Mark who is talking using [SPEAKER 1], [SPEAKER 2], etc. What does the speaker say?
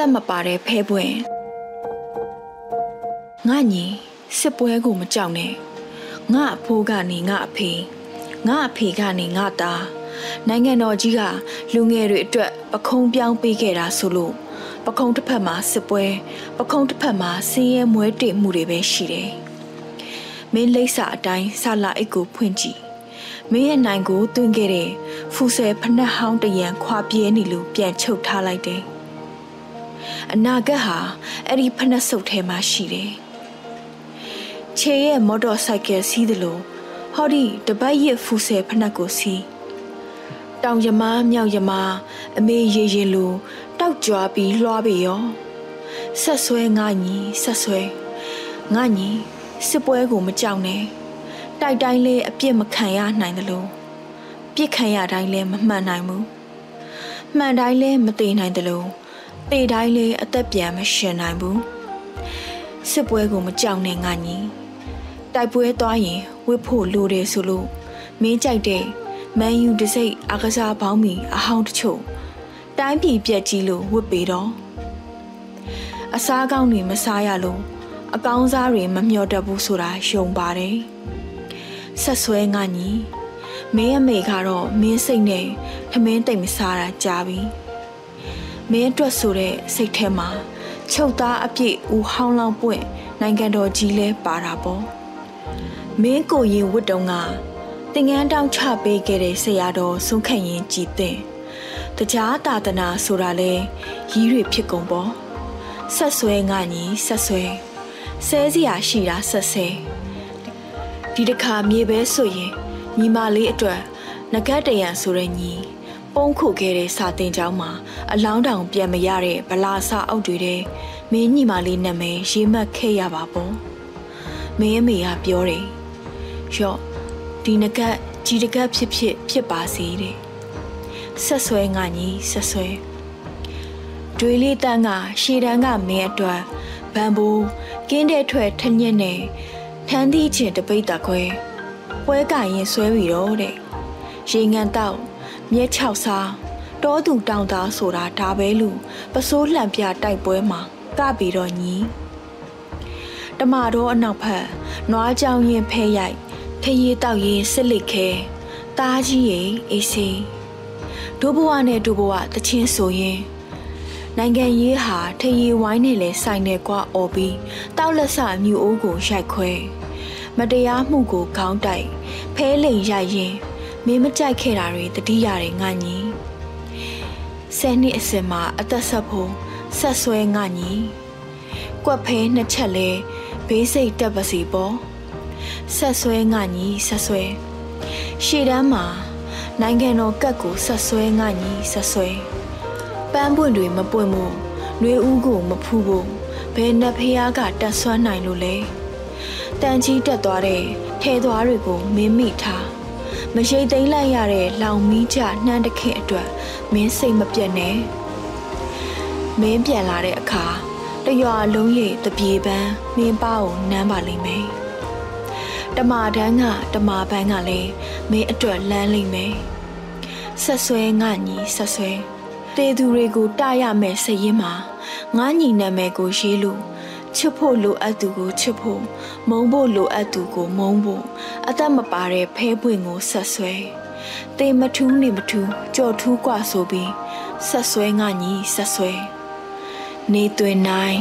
[SPEAKER 1] သက်မပါတဲ့ဖဲပွင့်ငါညီစစ်ပွဲကိုမကြောက်နဲ့ငါအဖိုးကနေငါအဖေငါအဖေကနေငါသားနိုင်ငံတော်ကြီးကလူငယ်တွေအတွက်ပခုံးပြောင်းပေးခဲ့တာဆိုလို့ပခုံးတစ်ဖက်မှာစစ်ပွဲပခုံးတစ်ဖက်မှာဆင်းရဲမွဲတေမှုတွေပဲရှိတယ်မင်းလိပ်စာအတိုင်းဆလာအိတ်ကိုဖွင့်ကြည့်မင်းရဲ့နိုင်ကိုတွင်ခဲ့တဲ့ဖူဆယ်ဖနှက်ဟောင်းတရံခွာပြေးနေလို့ပြန်ချုပ်ထားလိုက်တယ် အနာဂတ်ဟာအဲ့ဒီဖနှက်စုပ်ထဲမှာရှိတယ်ခြေရဲ့မော်တော်ဆိုင်ကယ်စီးသလိုဟောဒီတပတ်ရဖူဆယ်ဖနှက်ကိုစီးတောင်ယမားမြောက်ယမားအမေရေရင်လိုတောက်ကြွားပြီးလွှားပြီရောဆက်ဆွဲငါညီဆက်ဆွဲငါညီစစ်ပွဲကိုမကြောက်နဲ့တိုက်တိုင်းလေးအပြစ်မခံရနိုင်သလိုပြစ်ခံရတိုင်းလည်းမမှန်နိုင်ဘူးမှန်တိုင်းလည်းမတည်နိုင်သလို တည်တိုင်းလည်းအသက်ပြန်မရှင်နိုင်ဘူးစစ်ပွဲကိုမကြောက်နဲ့ငါညီတိုက်ပွဲသွားရင်ဝစ်ဖို့လိုတယ်ဆိုလို့မင်းကြိုက်တဲ့မန်ယူတစိတ်အကစားပေါင်းမီအဟောင်းတချို့တိုင်းပြည်ပြက်ကြီးလို့ဝစ်ပေတော့အစားကောင်းတွေမစားရလို့အကောင်းစားတွေမမျှော်တတ်ဘူးဆိုတာယုံပါတယ်ဆက်ဆွဲငါညီမင်းအမေကတော့မင်းစိတ်နဲ့ထမင်းတိတ်မစားတာကြားပြီ မင်းအတွက်ဆိုတဲ့စိတ်ထဲမှာချုပ်သားအပြည့်ဦးဟောင်းလောင်းပွင့်နိုင်ငံတော်ကြီးလဲပါတာပေါ့မင်းကိုရင်ဝတ်တုံကတင်ငန်းတောင်းချပေးခဲ့တဲ့ဆရာတော်ဆုံးခန့်ရင်ကြည်တဲ့တရားတာသနာဆိုတာလဲရီးတွေဖြစ်ကုန်ပေါ့ဆက်ဆွဲငါညီဆက်ဆွဲဆဲစရာရှိတာဆက်ဆဲဒီတစ်ခါမြေပဲဆိုရင်ညီမလေးအတွက်ငကတ်တရံဆိုတဲ့ညီ ပုံခုခဲ့တဲ့စာတင်ကျောင်းမှာအလောင်းတောင်ပြန်မရတဲ့ဗလာစာအုပ်တွေတဲ့မင်းညီမလေးနာမည်ရေးမှတ်ခဲ့ရပါပေါ့မင်းအမေကပြောတယ်ရော့ဒီငကတ်ကြီးတကတ်ဖြစ်ဖြစ်ဖြစ်ပါစေတဲ့ဆက်ဆွဲငါညီဆက်ဆွဲတွေးလေးတန်းကရှေတန်းကမင်းအတွက်ဘန်ဘူကင်းတဲ့ထွက်ထညက်နဲ့ထန်းသီးချင်တပိတ်တခွဲပွဲကရင်ဆွဲပြီးတော့တဲ့ရေငန်တောက် မြက်ချောက်စားတောသူတောင်သားဆိုတာဒါပဲလူပစိုးလှံပြတိုက်ပွဲမှာကပြီးတော့ညီတမတော်အနောက်ဖက်နွားကြောင်ရင်ဖဲရိုက်ထရီတောက်ရင်စစ်လက်ခဲတားကြီးရင်အေးစေးဒိုးဘဝနဲ့ဒိုးဘဝတချင်းဆိုရင်နိုင်ငံရေးဟာထရီဝိုင်းနဲ့လဲဆိုင်နေကွာអော်ပြီးတောက်လက်ဆမြူအိုးကိုရိုက်ခွဲမတရားမှုကိုခေါင်းတိုက်ဖဲလိန်ရိုက်ရင် မင်းမကြိုက်ခဲ့တာတွေတတိရတယ်ငါညီဆယ်နှစ်အစင်မှာအသက်ဆက်ဖို့ဆက်ဆွဲငါညီကွက်ဖဲနှစ်ချက်လဲဘေးစိတ်တက်ပါစီပေါ့ဆက်ဆွဲငါညီဆက်ဆွဲရှေ့တန်းမှာနိုင်ငံတော်ကတ်ကိုဆက်ဆွဲငါညီဆက်ဆွဲပန်းပွင့်တွေမပွင့်မို့နှွေဦးကိုမဖူးဖို့ဘယ်နှဖျားကတက်ဆွမ်းနိုင်လို့လဲတန်ကြီးတက်သွားတဲ့ထဲသွားတွေကိုမင်းမိထား မရှိသိမ့်လိုက်ရတဲ့လောင်မီးကြနှမ်းတခင်အတွက်မင်းစိတ်မပြတ်နဲ့မင်းပြန်လာတဲ့အခါတရွာလုံးရိပ်တပြေပန်းမင်းပါကိုနမ်းပါလိမ့်မယ်တမာတန်းကတမာပန်းကလည်းမင်းအတွက်လမ်းလိမ့်မယ်ဆက်ဆွဲငါညီဆက်ဆွဲတေသူတွေကိုတရမယ်စရင်မှာငါညီနာမည်ကိုရေးလို့ ချစ်ဖို့လိုအပ်သူကိုချစ်ဖို့မုန်းဖို့လိုအပ်သူကိုမုန်းဖို့အသက်မပါတဲ့ဖဲပွင့်ကိုဆက်ဆွဲတေမထူးနေမထူးကြော်ထူးกว่าဆိုပြီးဆက်ဆွဲငါညီဆက်ဆွဲနေသွင်းနိုင်